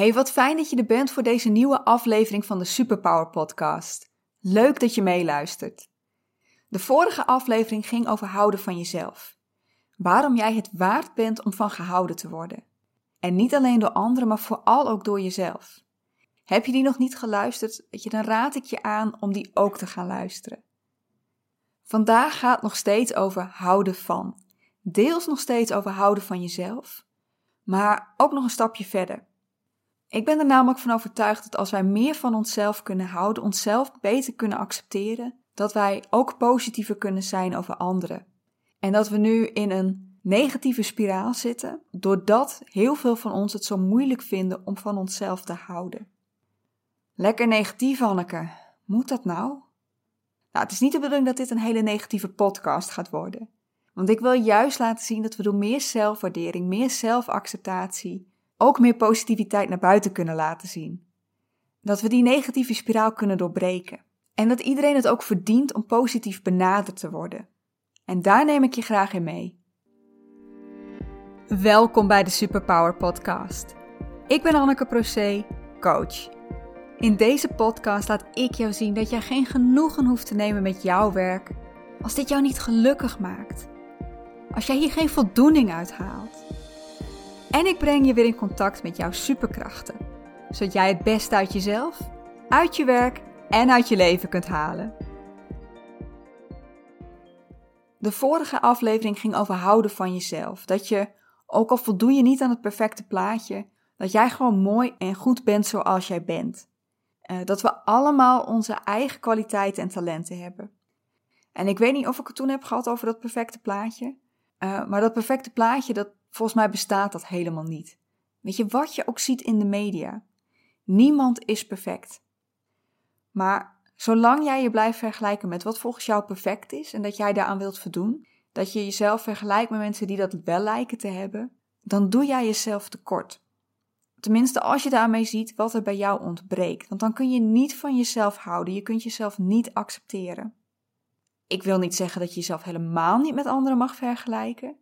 Hey, wat fijn dat je er bent voor deze nieuwe aflevering van de Superpower Podcast. Leuk dat je meeluistert. De vorige aflevering ging over houden van jezelf. Waarom jij het waard bent om van gehouden te worden. En niet alleen door anderen, maar vooral ook door jezelf. Heb je die nog niet geluisterd? Dan raad ik je aan om die ook te gaan luisteren. Vandaag gaat het nog steeds over houden van. Deels nog steeds over houden van jezelf, maar ook nog een stapje verder. Ik ben er namelijk van overtuigd dat als wij meer van onszelf kunnen houden, onszelf beter kunnen accepteren, dat wij ook positiever kunnen zijn over anderen. En dat we nu in een negatieve spiraal zitten, doordat heel veel van ons het zo moeilijk vinden om van onszelf te houden. Lekker negatief, Anneke. Moet dat nou? Nou, het is niet de bedoeling dat dit een hele negatieve podcast gaat worden. Want ik wil juist laten zien dat we door meer zelfwaardering, meer zelfacceptatie, ook meer positiviteit naar buiten kunnen laten zien. Dat we die negatieve spiraal kunnen doorbreken. En dat iedereen het ook verdient om positief benaderd te worden. En daar neem ik je graag in mee. Welkom bij de Superpower Podcast. Ik ben Anneke Procé, coach. In deze podcast laat ik jou zien dat jij geen genoegen hoeft te nemen met jouw werk als dit jou niet gelukkig maakt. Als jij hier geen voldoening uit haalt. En ik breng je weer in contact met jouw superkrachten, zodat jij het beste uit jezelf, uit je werk en uit je leven kunt halen. De vorige aflevering ging over houden van jezelf. Dat je, ook al voldoe je niet aan het perfecte plaatje, dat jij gewoon mooi en goed bent zoals jij bent. Uh, dat we allemaal onze eigen kwaliteiten en talenten hebben. En ik weet niet of ik het toen heb gehad over dat perfecte plaatje. Uh, maar dat perfecte plaatje, dat, volgens mij bestaat dat helemaal niet. Weet je, wat je ook ziet in de media. Niemand is perfect. Maar zolang jij je blijft vergelijken met wat volgens jou perfect is en dat jij daaraan wilt voldoen, dat je jezelf vergelijkt met mensen die dat wel lijken te hebben, dan doe jij jezelf tekort. Tenminste, als je daarmee ziet wat er bij jou ontbreekt. Want dan kun je niet van jezelf houden. Je kunt jezelf niet accepteren. Ik wil niet zeggen dat je jezelf helemaal niet met anderen mag vergelijken.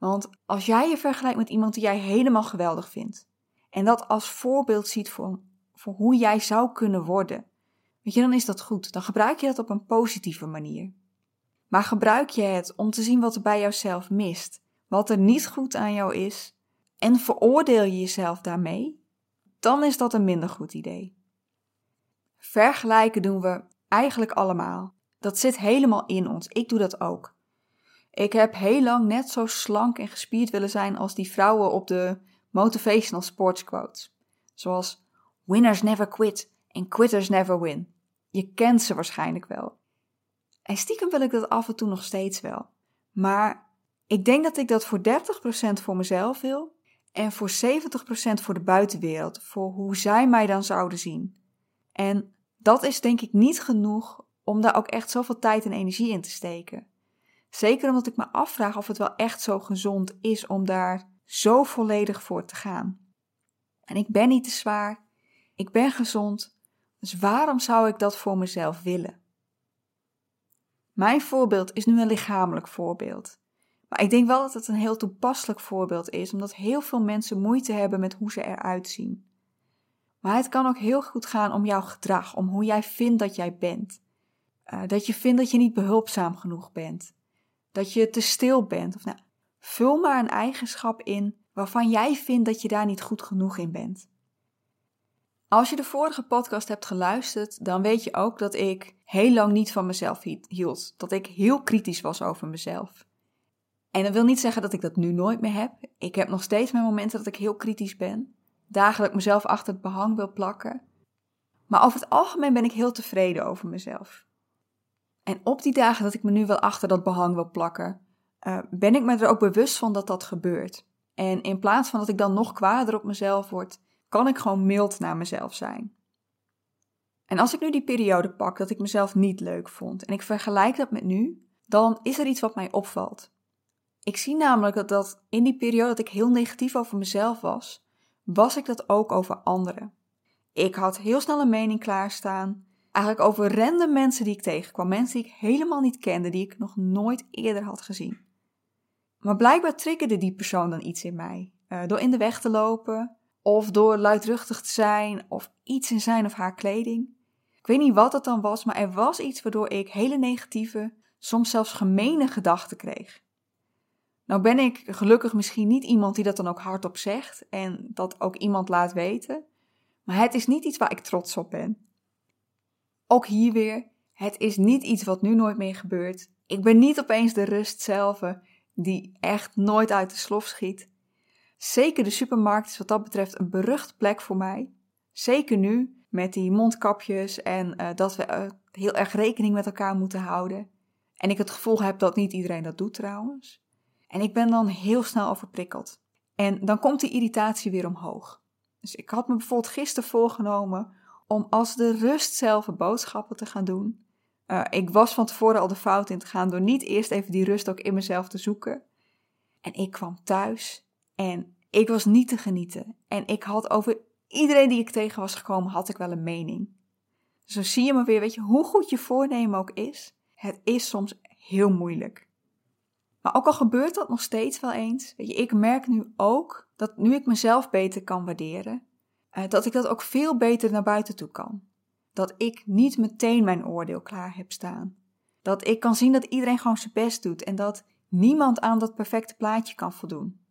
Want als jij je vergelijkt met iemand die jij helemaal geweldig vindt. En dat als voorbeeld ziet voor, hoe jij zou kunnen worden. Weet je, dan is dat goed. Dan gebruik je dat op een positieve manier. Maar gebruik je het om te zien wat er bij jouzelf mist. Wat er niet goed aan jou is en veroordeel je jezelf daarmee, dan is dat een minder goed idee. Vergelijken doen we eigenlijk allemaal. Dat zit helemaal in ons. Ik doe dat ook. Ik heb heel lang net zo slank en gespierd willen zijn als die vrouwen op de motivational sports quotes. Zoals winners never quit en quitters never win. Je kent ze waarschijnlijk wel. En stiekem wil ik dat af en toe nog steeds wel. Maar ik denk dat ik dat voor 30% voor mezelf wil en voor 70% voor de buitenwereld, voor hoe zij mij dan zouden zien. En dat is denk ik niet genoeg om daar ook echt zoveel tijd en energie in te steken. Zeker omdat ik me afvraag of het wel echt zo gezond is om daar zo volledig voor te gaan. En ik ben niet te zwaar, ik ben gezond, dus waarom zou ik dat voor mezelf willen? Mijn voorbeeld is nu een lichamelijk voorbeeld. Maar ik denk wel dat het een heel toepasselijk voorbeeld is, omdat heel veel mensen moeite hebben met hoe ze eruit zien. Maar het kan ook heel goed gaan om jouw gedrag, om hoe jij vindt dat jij bent. Uh, dat je vindt dat je niet behulpzaam genoeg bent. Dat je te stil bent. Of nou, vul maar een eigenschap in waarvan jij vindt dat je daar niet goed genoeg in bent. Als je de vorige podcast hebt geluisterd, dan weet je ook dat ik heel lang niet van mezelf hield. Dat ik heel kritisch was over mezelf. En dat wil niet zeggen dat ik dat nu nooit meer heb. Ik heb nog steeds mijn momenten dat ik heel kritisch ben. Ik mezelf achter het behang wil plakken. Maar over het algemeen ben ik heel tevreden over mezelf. En op die dagen dat ik me nu wel achter dat behang wil plakken, uh, ben ik me er ook bewust van dat dat gebeurt. En in plaats van dat ik dan nog kwader op mezelf word, kan ik gewoon mild naar mezelf zijn. En als ik nu die periode pak dat ik mezelf niet leuk vond en ik vergelijk dat met nu, dan is er iets wat mij opvalt. Ik zie namelijk dat, dat in die periode dat ik heel negatief over mezelf was, was ik dat ook over anderen. Ik had heel snel een mening klaarstaan, eigenlijk over random mensen die ik tegenkwam, mensen die ik helemaal niet kende, die ik nog nooit eerder had gezien. Maar blijkbaar triggerde die persoon dan iets in mij. Uh, door in de weg te lopen, of door luidruchtig te zijn of iets in zijn of haar kleding. Ik weet niet wat het dan was, maar er was iets waardoor ik hele negatieve, soms zelfs gemene gedachten kreeg. Nou ben ik gelukkig misschien niet iemand die dat dan ook hardop zegt en dat ook iemand laat weten, maar het is niet iets waar ik trots op ben. Ook hier weer, het is niet iets wat nu nooit meer gebeurt. Ik ben niet opeens de rust zelf die echt nooit uit de slof schiet. Zeker de supermarkt is wat dat betreft een berucht plek voor mij. Zeker nu, met die mondkapjes en uh, dat we uh, heel erg rekening met elkaar moeten houden. En ik het gevoel heb dat niet iedereen dat doet trouwens. En ik ben dan heel snel overprikkeld. En dan komt die irritatie weer omhoog. Dus ik had me bijvoorbeeld gisteren voorgenomen om als de rust zelf boodschappen te gaan doen. Uh, ik was van tevoren al de fout in te gaan door niet eerst even die rust ook in mezelf te zoeken. En ik kwam thuis en ik was niet te genieten. En ik had over iedereen die ik tegen was gekomen, had ik wel een mening. Zo zie je maar weer, weet je, hoe goed je voornemen ook is. Het is soms heel moeilijk. Maar ook al gebeurt dat nog steeds wel eens, weet je, ik merk nu ook dat nu ik mezelf beter kan waarderen, dat ik dat ook veel beter naar buiten toe kan. Dat ik niet meteen mijn oordeel klaar heb staan. Dat ik kan zien dat iedereen gewoon zijn best doet en dat niemand aan dat perfecte plaatje kan voldoen.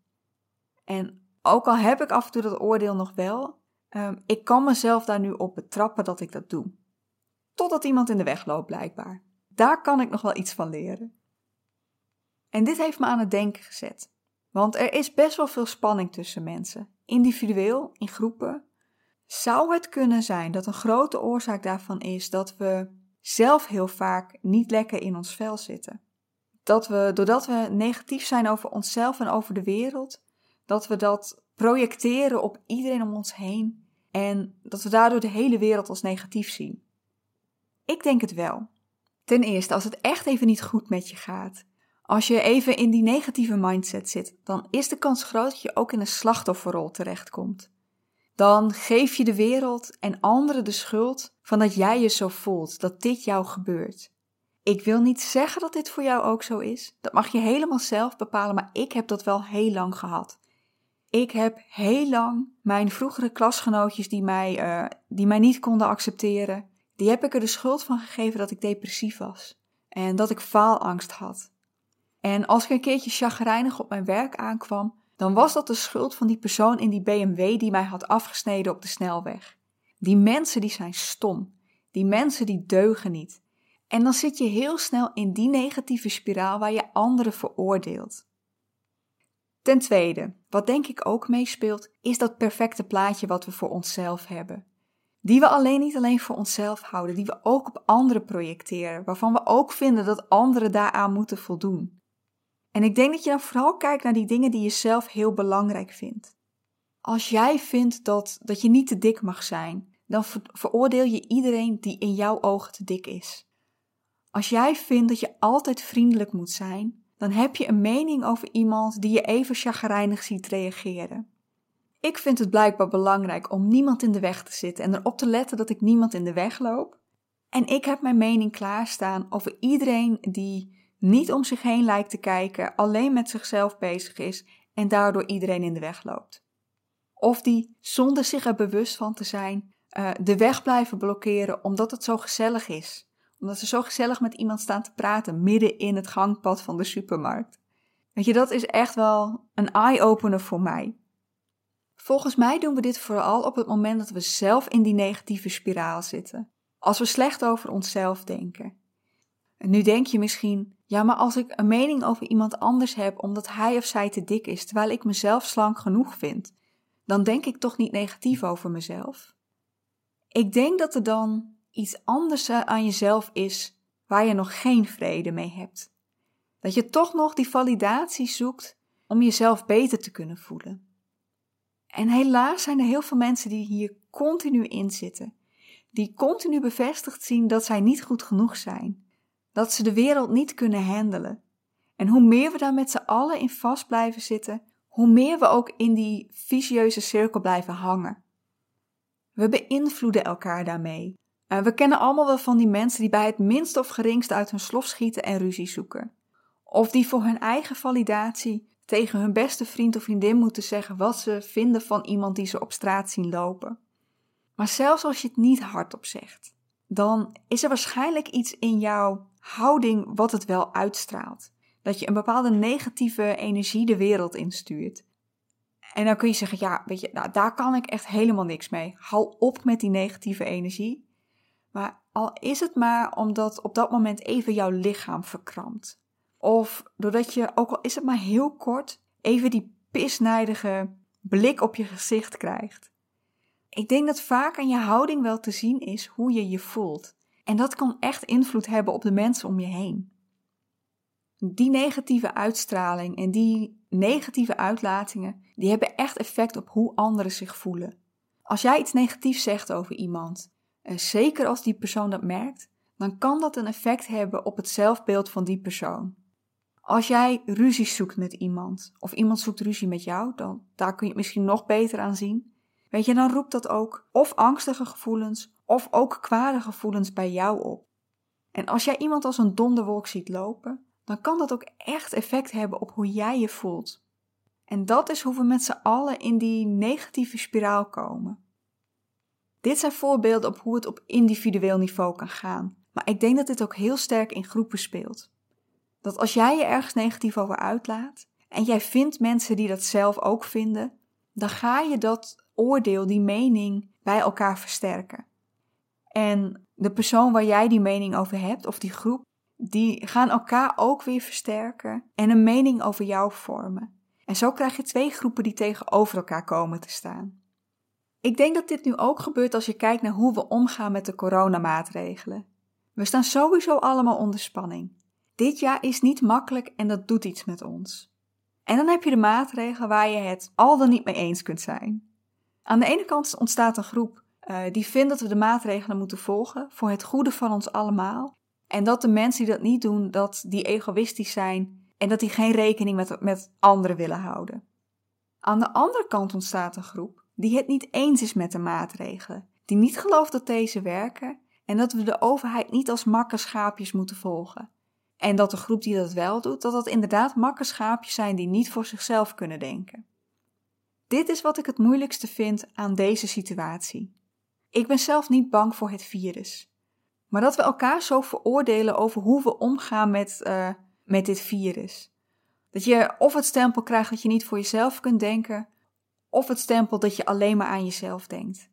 En ook al heb ik af en toe dat oordeel nog wel, um, ik kan mezelf daar nu op betrappen dat ik dat doe. Totdat iemand in de weg loopt, blijkbaar. Daar kan ik nog wel iets van leren. En dit heeft me aan het denken gezet. Want er is best wel veel spanning tussen mensen, individueel, in groepen. Zou het kunnen zijn dat een grote oorzaak daarvan is dat we zelf heel vaak niet lekker in ons vel zitten? Dat we, doordat we negatief zijn over onszelf en over de wereld, dat we dat projecteren op iedereen om ons heen en dat we daardoor de hele wereld als negatief zien. Ik denk het wel. Ten eerste, als het echt even niet goed met je gaat, als je even in die negatieve mindset zit, dan is de kans groot dat je ook in een slachtofferrol terechtkomt. Dan geef je de wereld en anderen de schuld van dat jij je zo voelt, dat dit jou gebeurt. Ik wil niet zeggen dat dit voor jou ook zo is. Dat mag je helemaal zelf bepalen, maar ik heb dat wel heel lang gehad. Ik heb heel lang mijn vroegere klasgenootjes die mij, uh, die mij niet konden accepteren, die heb ik er de schuld van gegeven dat ik depressief was en dat ik faalangst had. En als ik een keertje chagrijnig op mijn werk aankwam, dan was dat de schuld van die persoon in die BMW die mij had afgesneden op de snelweg. Die mensen die zijn stom. Die mensen die deugen niet. En dan zit je heel snel in die negatieve spiraal waar je anderen veroordeelt. Ten tweede, wat denk ik ook meespeelt, is dat perfecte plaatje wat we voor onszelf hebben. Die we alleen niet alleen voor onszelf houden, die we ook op anderen projecteren, waarvan we ook vinden dat anderen daaraan moeten voldoen. En ik denk dat je dan vooral kijkt naar die dingen die je zelf heel belangrijk vindt. Als jij vindt dat, dat je niet te dik mag zijn, dan veroordeel je iedereen die in jouw ogen te dik is. Als jij vindt dat je altijd vriendelijk moet zijn, dan heb je een mening over iemand die je even chagrijnig ziet reageren. Ik vind het blijkbaar belangrijk om niemand in de weg te zitten en erop te letten dat ik niemand in de weg loop. En ik heb mijn mening klaarstaan over iedereen die niet om zich heen lijkt te kijken, alleen met zichzelf bezig is en daardoor iedereen in de weg loopt. Of die, zonder zich er bewust van te zijn, uh, de weg blijven blokkeren omdat het zo gezellig is. Omdat ze zo gezellig met iemand staan te praten midden in het gangpad van de supermarkt. Weet je, dat is echt wel een eye-opener voor mij. Volgens mij doen we dit vooral op het moment dat we zelf in die negatieve spiraal zitten. Als we slecht over onszelf denken. En nu denk je misschien, ja, maar als ik een mening over iemand anders heb omdat hij of zij te dik is, terwijl ik mezelf slank genoeg vind, dan denk ik toch niet negatief over mezelf. Ik denk dat er dan iets anders aan jezelf is waar je nog geen vrede mee hebt. Dat je toch nog die validatie zoekt om jezelf beter te kunnen voelen. En helaas zijn er heel veel mensen die hier continu in zitten, die continu bevestigd zien dat zij niet goed genoeg zijn, dat ze de wereld niet kunnen handelen. En hoe meer we daar met z'n allen in vast blijven zitten, hoe meer we ook in die vicieuze cirkel blijven hangen. We beïnvloeden elkaar daarmee. En we kennen allemaal wel van die mensen die bij het minste of geringste uit hun slof schieten en ruzie zoeken. Of die voor hun eigen validatie tegen hun beste vriend of vriendin moeten zeggen wat ze vinden van iemand die ze op straat zien lopen. Maar zelfs als je het niet hardop zegt, dan is er waarschijnlijk iets in jouw houding wat het wel uitstraalt. Dat je een bepaalde negatieve energie de wereld instuurt. En dan kun je zeggen, ja, weet je, nou, daar kan ik echt helemaal niks mee. Hou op met die negatieve energie. Maar al is het maar omdat op dat moment even jouw lichaam verkrampt. Of doordat je, ook al is het maar heel kort, even die pisnijdige blik op je gezicht krijgt. Ik denk dat vaak aan je houding wel te zien is hoe je je voelt. En dat kan echt invloed hebben op de mensen om je heen. Die negatieve uitstraling en die negatieve uitlatingen, die hebben echt effect op hoe anderen zich voelen. Als jij iets negatiefs zegt over iemand, en zeker als die persoon dat merkt, dan kan dat een effect hebben op het zelfbeeld van die persoon. Als jij ruzie zoekt met iemand, of iemand zoekt ruzie met jou, dan daar kun je het misschien nog beter aan zien. Weet je, dan roept dat ook of angstige gevoelens, of ook kwade gevoelens bij jou op. En als jij iemand als een donderwolk ziet lopen, dan kan dat ook echt effect hebben op hoe jij je voelt. En dat is hoe we met z'n allen in die negatieve spiraal komen. Dit zijn voorbeelden op hoe het op individueel niveau kan gaan, maar ik denk dat dit ook heel sterk in groepen speelt. Dat als jij je ergens negatief over uitlaat en jij vindt mensen die dat zelf ook vinden, dan ga je dat oordeel, die mening bij elkaar versterken. En de persoon waar jij die mening over hebt, of die groep, die gaan elkaar ook weer versterken en een mening over jou vormen. En zo krijg je twee groepen die tegenover elkaar komen te staan. Ik denk dat dit nu ook gebeurt als je kijkt naar hoe we omgaan met de coronamaatregelen. We staan sowieso allemaal onder spanning. Dit jaar is niet makkelijk en dat doet iets met ons. En dan heb je de maatregelen waar je het al dan niet mee eens kunt zijn. Aan de ene kant ontstaat een groep uh, die vindt dat we de maatregelen moeten volgen voor het goede van ons allemaal. En dat de mensen die dat niet doen, dat die egoïstisch zijn en dat die geen rekening met, met anderen willen houden. Aan de andere kant ontstaat een groep die het niet eens is met de maatregelen, die niet gelooft dat deze werken en dat we de overheid niet als makkerschaapjes moeten volgen. En dat de groep die dat wel doet, dat dat inderdaad makkerschaapjes zijn die niet voor zichzelf kunnen denken. Dit is wat ik het moeilijkste vind aan deze situatie. Ik ben zelf niet bang voor het virus. Maar dat we elkaar zo veroordelen over hoe we omgaan met, uh, met dit virus. Dat je of het stempel krijgt dat je niet voor jezelf kunt denken, of het stempel dat je alleen maar aan jezelf denkt.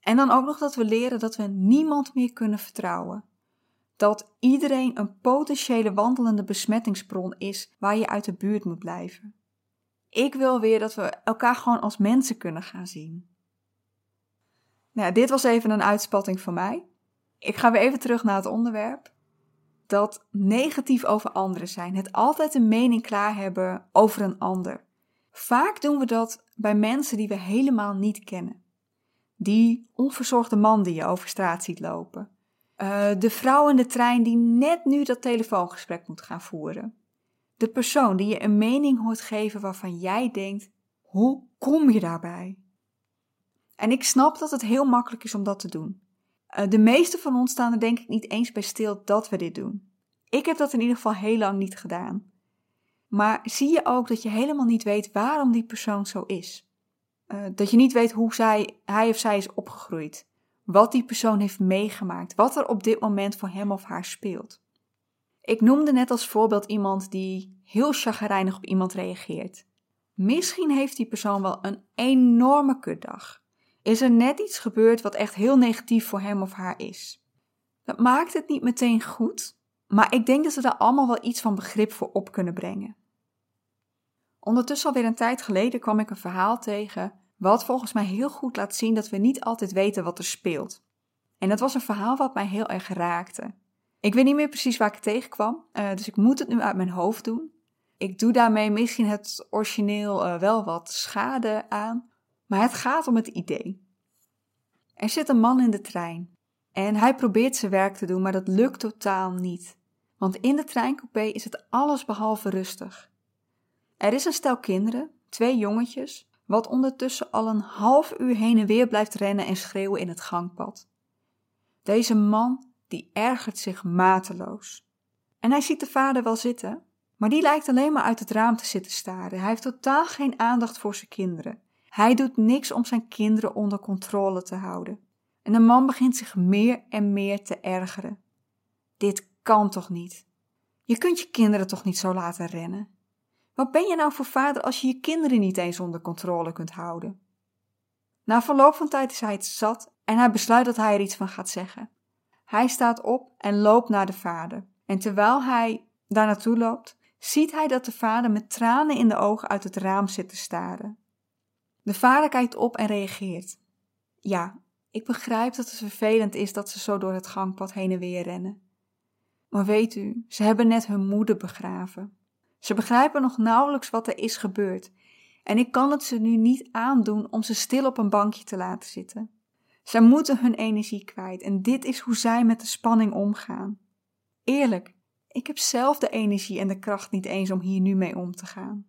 En dan ook nog dat we leren dat we niemand meer kunnen vertrouwen. Dat iedereen een potentiële wandelende besmettingsbron is waar je uit de buurt moet blijven. Ik wil weer dat we elkaar gewoon als mensen kunnen gaan zien. Nou, dit was even een uitspatting van mij. Ik ga weer even terug naar het onderwerp. Dat negatief over anderen zijn, het altijd een mening klaar hebben over een ander. Vaak doen we dat bij mensen die we helemaal niet kennen. Die onverzorgde man die je over straat ziet lopen. Uh, de vrouw in de trein die net nu dat telefoongesprek moet gaan voeren. De persoon die je een mening hoort geven waarvan jij denkt: hoe kom je daarbij? En ik snap dat het heel makkelijk is om dat te doen. Uh, de meeste van ons staan er denk ik niet eens bij stil dat we dit doen. Ik heb dat in ieder geval heel lang niet gedaan. Maar zie je ook dat je helemaal niet weet waarom die persoon zo is? Uh, dat je niet weet hoe zij, hij of zij is opgegroeid. Wat die persoon heeft meegemaakt. Wat er op dit moment voor hem of haar speelt. Ik noemde net als voorbeeld iemand die heel chagrijnig op iemand reageert. Misschien heeft die persoon wel een enorme kutdag. Is er net iets gebeurd wat echt heel negatief voor hem of haar is? Dat maakt het niet meteen goed, maar ik denk dat ze daar allemaal wel iets van begrip voor op kunnen brengen. Ondertussen alweer een tijd geleden kwam ik een verhaal tegen, wat volgens mij heel goed laat zien dat we niet altijd weten wat er speelt. En dat was een verhaal wat mij heel erg raakte. Ik weet niet meer precies waar ik tegenkwam, uh, dus ik moet het nu uit mijn hoofd doen. Ik doe daarmee misschien het origineel uh, wel wat schade aan, maar het gaat om het idee. Er zit een man in de trein en hij probeert zijn werk te doen, maar dat lukt totaal niet. Want in de treincoupé is het allesbehalve rustig. Er is een stel kinderen, twee jongetjes, wat ondertussen al een half uur heen en weer blijft rennen en schreeuwen in het gangpad. Deze man, die ergert zich mateloos. En hij ziet de vader wel zitten, Maar die lijkt alleen maar uit het raam te zitten staren. Hij heeft totaal geen aandacht voor zijn kinderen. Hij doet niks om zijn kinderen onder controle te houden. En de man begint zich meer en meer te ergeren. Dit kan toch niet? Je kunt je kinderen toch niet zo laten rennen? Wat ben je nou voor vader als je je kinderen niet eens onder controle kunt houden? Na verloop van tijd is hij het zat en hij besluit dat hij er iets van gaat zeggen. Hij staat op en loopt naar de vader. En terwijl hij daar naartoe loopt, ziet hij dat de vader met tranen in de ogen uit het raam zit te staren. De kijkt op en reageert. Ja, ik begrijp dat het vervelend is dat ze zo door het gangpad heen en weer rennen. Maar weet u, ze hebben net hun moeder begraven. Ze begrijpen nog nauwelijks wat er is gebeurd. En ik kan het ze nu niet aandoen om ze stil op een bankje te laten zitten. Zij moeten hun energie kwijt en dit is hoe zij met de spanning omgaan. Eerlijk, ik heb zelf de energie en de kracht niet eens om hier nu mee om te gaan.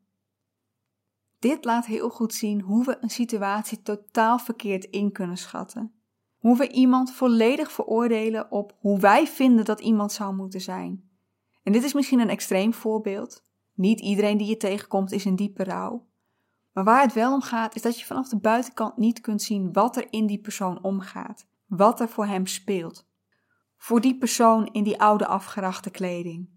Dit laat heel goed zien hoe we een situatie totaal verkeerd in kunnen schatten. Hoe we iemand volledig veroordelen op hoe wij vinden dat iemand zou moeten zijn. En dit is misschien een extreem voorbeeld. Niet iedereen die je tegenkomt is in diepe rouw. Maar waar het wel om gaat, is dat je vanaf de buitenkant niet kunt zien wat er in die persoon omgaat, wat er voor hem speelt. Voor die persoon in die oude afgerachte kleding.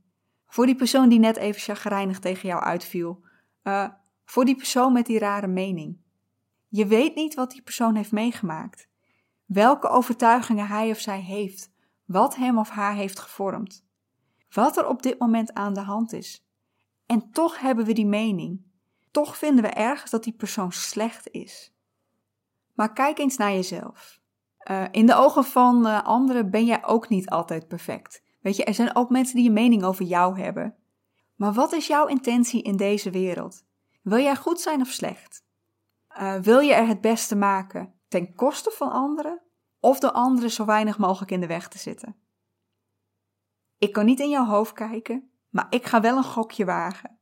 Voor die persoon die net even chagrijnig tegen jou uitviel. Uh, voor die persoon met die rare mening. Je weet niet wat die persoon heeft meegemaakt. Welke overtuigingen hij of zij heeft. Wat hem of haar heeft gevormd. Wat er op dit moment aan de hand is. En toch hebben we die mening. Toch vinden we ergens dat die persoon slecht is. Maar kijk eens naar jezelf. Uh, in de ogen van uh, anderen ben jij ook niet altijd perfect. Weet je, er zijn ook mensen die een mening over jou hebben. Maar wat is jouw intentie in deze wereld? Wil jij goed zijn of slecht? Uh, wil je er het beste maken ten koste van anderen of door anderen zo weinig mogelijk in de weg te zitten? Ik kan niet in jouw hoofd kijken, maar ik ga wel een gokje wagen.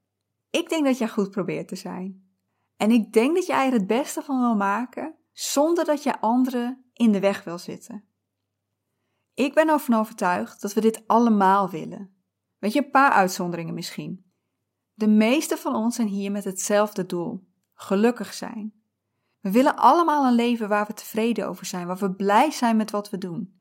Ik denk dat jij goed probeert te zijn. En ik denk dat jij er het beste van wil maken zonder dat je anderen in de weg wil zitten. Ik ben ervan overtuigd dat we dit allemaal willen. Weet je, een paar uitzonderingen misschien. De meeste van ons zijn hier met hetzelfde doel: gelukkig zijn. We willen allemaal een leven waar we tevreden over zijn, waar we blij zijn met wat we doen.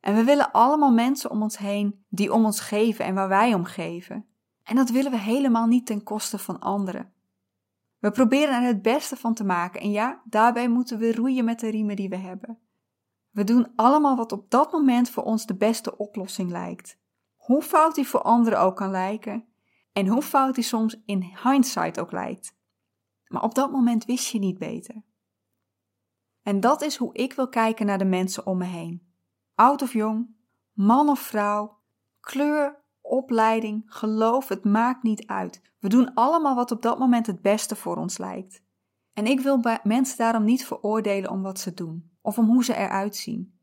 En we willen allemaal mensen om ons heen die om ons geven en waar wij om geven. En dat willen we helemaal niet ten koste van anderen. We proberen er het beste van te maken en ja, daarbij moeten we roeien met de riemen die we hebben. We doen allemaal wat op dat moment voor ons de beste oplossing lijkt. Hoe fout die voor anderen ook kan lijken en hoe fout die soms in hindsight ook lijkt. Maar op dat moment wist je niet beter. En dat is hoe ik wil kijken naar de mensen om me heen. Oud of jong, man of vrouw, kleur, opleiding, geloof, het maakt niet uit. We doen allemaal wat op dat moment het beste voor ons lijkt. En ik wil mensen daarom niet veroordelen om wat ze doen of om hoe ze eruit zien.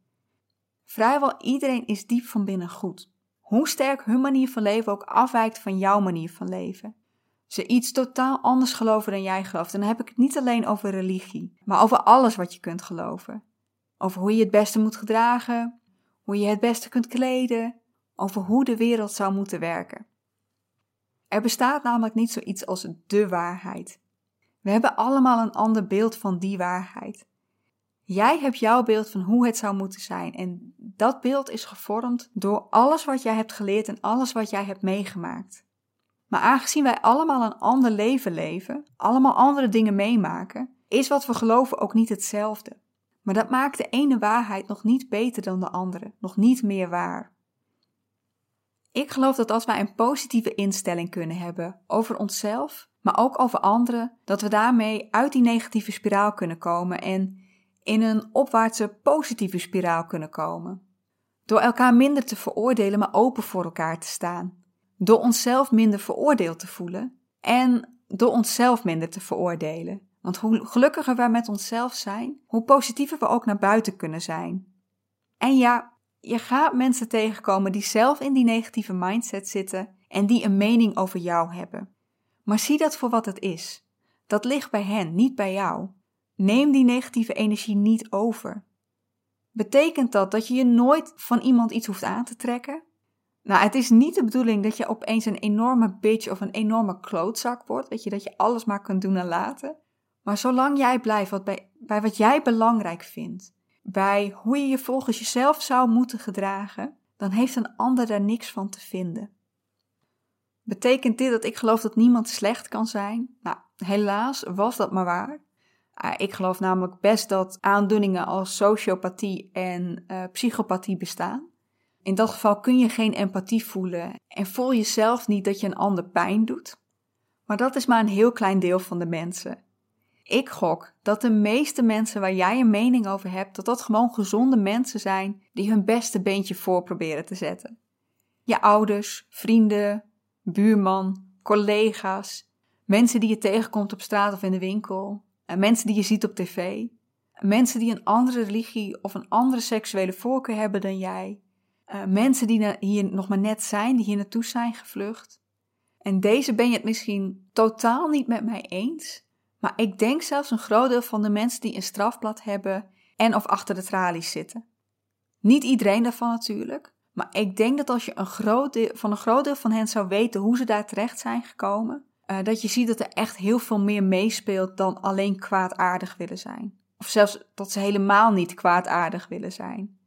Vrijwel iedereen is diep van binnen goed. Hoe sterk hun manier van leven ook afwijkt van jouw manier van leven. Ze iets totaal anders geloven dan jij gelooft. En dan heb ik het niet alleen over religie, maar over alles wat je kunt geloven. Over hoe je het beste moet gedragen, hoe je het beste kunt kleden, over hoe de wereld zou moeten werken. Er bestaat namelijk niet zoiets als de waarheid. We hebben allemaal een ander beeld van die waarheid. Jij hebt jouw beeld van hoe het zou moeten zijn en dat beeld is gevormd door alles wat jij hebt geleerd en alles wat jij hebt meegemaakt. Maar aangezien wij allemaal een ander leven leven, allemaal andere dingen meemaken, is wat we geloven ook niet hetzelfde. Maar dat maakt de ene waarheid nog niet beter dan de andere, nog niet meer waar. Ik geloof dat als wij een positieve instelling kunnen hebben over onszelf, maar ook over anderen, dat we daarmee uit die negatieve spiraal kunnen komen en in een opwaartse positieve spiraal kunnen komen. Door elkaar minder te veroordelen, maar open voor elkaar te staan. Door onszelf minder veroordeeld te voelen en door onszelf minder te veroordelen. Want hoe gelukkiger we met onszelf zijn, hoe positiever we ook naar buiten kunnen zijn. En ja, je gaat mensen tegenkomen die zelf in die negatieve mindset zitten en die een mening over jou hebben. Maar zie dat voor wat het is. Dat ligt bij hen, niet bij jou. Neem die negatieve energie niet over. Betekent dat dat je je nooit van iemand iets hoeft aan te trekken? Nou, het is niet de bedoeling dat je opeens een enorme bitch of een enorme klootzak wordt. Weet je, dat je alles maar kunt doen en laten. Maar zolang jij blijft wat bij, bij wat jij belangrijk vindt, bij hoe je je volgens jezelf zou moeten gedragen, dan heeft een ander daar niks van te vinden. Betekent dit dat ik geloof dat niemand slecht kan zijn? Nou, helaas was dat maar waar. Ah, ik geloof namelijk best dat aandoeningen als sociopathie en uh, psychopathie bestaan. In dat geval kun je geen empathie voelen en voel je zelf niet dat je een ander pijn doet. Maar dat is maar een heel klein deel van de mensen. Ik gok dat de meeste mensen waar jij een mening over hebt, dat dat gewoon gezonde mensen zijn die hun beste beentje voor proberen te zetten. Je ouders, vrienden, buurman, collega's, mensen die je tegenkomt op straat of in de winkel, mensen die je ziet op tv, mensen die een andere religie of een andere seksuele voorkeur hebben dan jij, uh, mensen die hier nog maar net zijn, die hier naartoe zijn gevlucht. En deze ben je het misschien totaal niet met mij eens, maar ik denk zelfs een groot deel van de mensen die een strafblad hebben en of achter de tralies zitten. Niet iedereen daarvan natuurlijk, maar ik denk dat als je een groot deel, van een groot deel van hen zou weten hoe ze daar terecht zijn gekomen, uh, dat je ziet dat er echt heel veel meer meespeelt dan alleen kwaadaardig willen zijn. Of zelfs dat ze helemaal niet kwaadaardig willen zijn.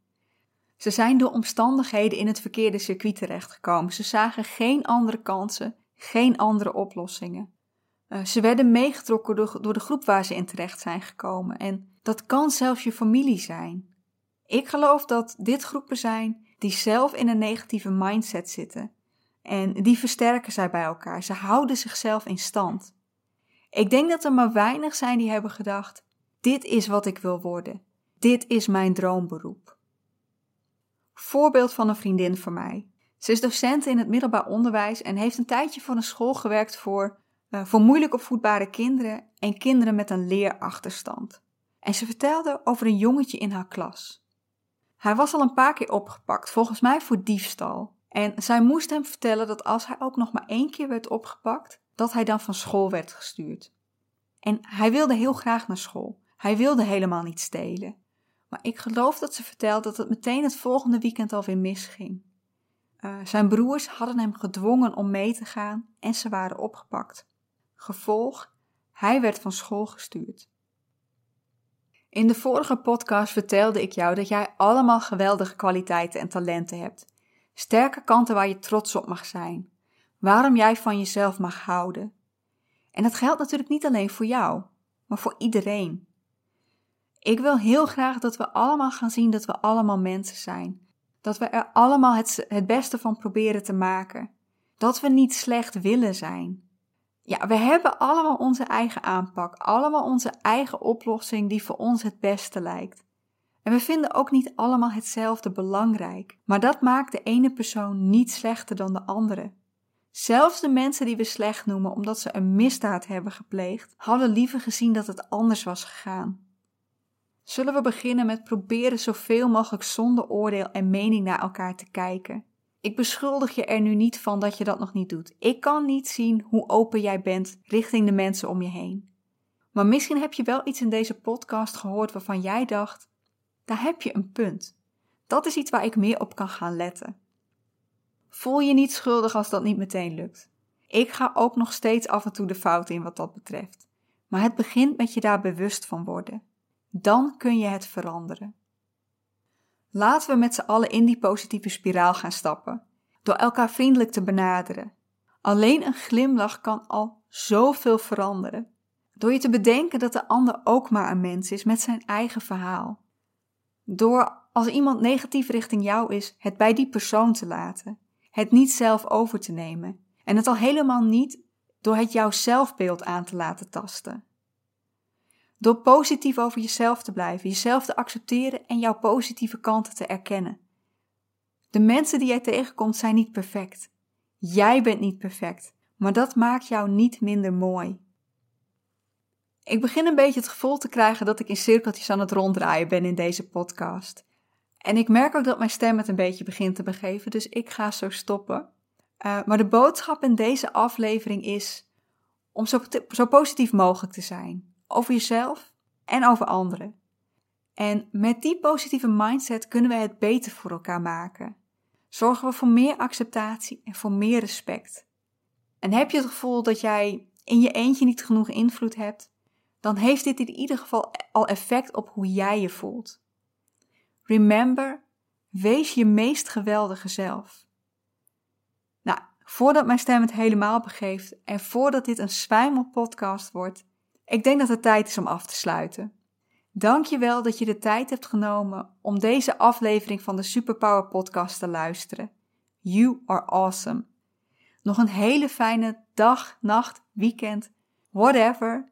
Ze zijn door omstandigheden in het verkeerde circuit terechtgekomen. Ze zagen geen andere kansen, geen andere oplossingen. Uh, ze werden meegetrokken door, door de groep waar ze in terecht zijn gekomen. En dat kan zelfs je familie zijn. Ik geloof dat dit groepen zijn die zelf in een negatieve mindset zitten. En die versterken zij bij elkaar. Ze houden zichzelf in stand. Ik denk dat er maar weinig zijn die hebben gedacht: dit is wat ik wil worden. Dit is mijn droomberoep. Voorbeeld van een vriendin van mij. Ze is docent in het middelbaar onderwijs en heeft een tijdje voor een school gewerkt voor, uh, voor moeilijk opvoedbare kinderen en kinderen met een leerachterstand. En ze vertelde over een jongetje in haar klas. Hij was al een paar keer opgepakt, volgens mij voor diefstal. En zij moest hem vertellen dat als hij ook nog maar één keer werd opgepakt, dat hij dan van school werd gestuurd. En hij wilde heel graag naar school. Hij wilde helemaal niet stelen. Maar ik geloof dat ze vertelde dat het meteen het volgende weekend alweer misging. Uh, zijn broers hadden hem gedwongen om mee te gaan en ze waren opgepakt. Gevolg, hij werd van school gestuurd. In de vorige podcast vertelde ik jou dat jij allemaal geweldige kwaliteiten en talenten hebt. Sterke kanten waar je trots op mag zijn. Waarom jij van jezelf mag houden. En dat geldt natuurlijk niet alleen voor jou, maar voor iedereen. Ik wil heel graag dat we allemaal gaan zien dat we allemaal mensen zijn. Dat we er allemaal het, het beste van proberen te maken. Dat we niet slecht willen zijn. Ja, we hebben allemaal onze eigen aanpak, allemaal onze eigen oplossing die voor ons het beste lijkt. En we vinden ook niet allemaal hetzelfde belangrijk, maar dat maakt de ene persoon niet slechter dan de andere. Zelfs de mensen die we slecht noemen omdat ze een misdaad hebben gepleegd, hadden liever gezien dat het anders was gegaan. Zullen we beginnen met proberen zoveel mogelijk zonder oordeel en mening naar elkaar te kijken? Ik beschuldig je er nu niet van dat je dat nog niet doet. Ik kan niet zien hoe open jij bent richting de mensen om je heen. Maar misschien heb je wel iets in deze podcast gehoord waarvan jij dacht: daar heb je een punt. Dat is iets waar ik meer op kan gaan letten. Voel je niet schuldig als dat niet meteen lukt. Ik ga ook nog steeds af en toe de fout in wat dat betreft. Maar het begint met je daar bewust van worden. Dan kun je het veranderen. Laten we met z'n allen in die positieve spiraal gaan stappen, door elkaar vriendelijk te benaderen. Alleen een glimlach kan al zoveel veranderen. Door je te bedenken dat de ander ook maar een mens is met zijn eigen verhaal. Door als iemand negatief richting jou is, het bij die persoon te laten. Het niet zelf over te nemen. En het al helemaal niet door het jouw zelfbeeld aan te laten tasten. Door positief over jezelf te blijven, jezelf te accepteren en jouw positieve kanten te erkennen. De mensen die jij tegenkomt zijn niet perfect. Jij bent niet perfect, maar dat maakt jou niet minder mooi. Ik begin een beetje het gevoel te krijgen dat ik in cirkeltjes aan het ronddraaien ben in deze podcast. En ik merk ook dat mijn stem het een beetje begint te begeven, dus ik ga zo stoppen. Uh, maar de boodschap in deze aflevering is om zo, zo positief mogelijk te zijn. Over jezelf en over anderen. En met die positieve mindset kunnen we het beter voor elkaar maken. zorgen we voor meer acceptatie en voor meer respect. En heb je het gevoel dat jij in je eentje niet genoeg invloed hebt, dan heeft dit in ieder geval al effect op hoe jij je voelt. Remember, wees je meest geweldige zelf. Nou, voordat mijn stem het helemaal begeeft en voordat dit een zwijmelpodcast wordt, ik denk dat het tijd is om af te sluiten. Dank je wel dat je de tijd hebt genomen om deze aflevering van de Superpower Podcast te luisteren. You are awesome. Nog een hele fijne dag, nacht, weekend, whatever.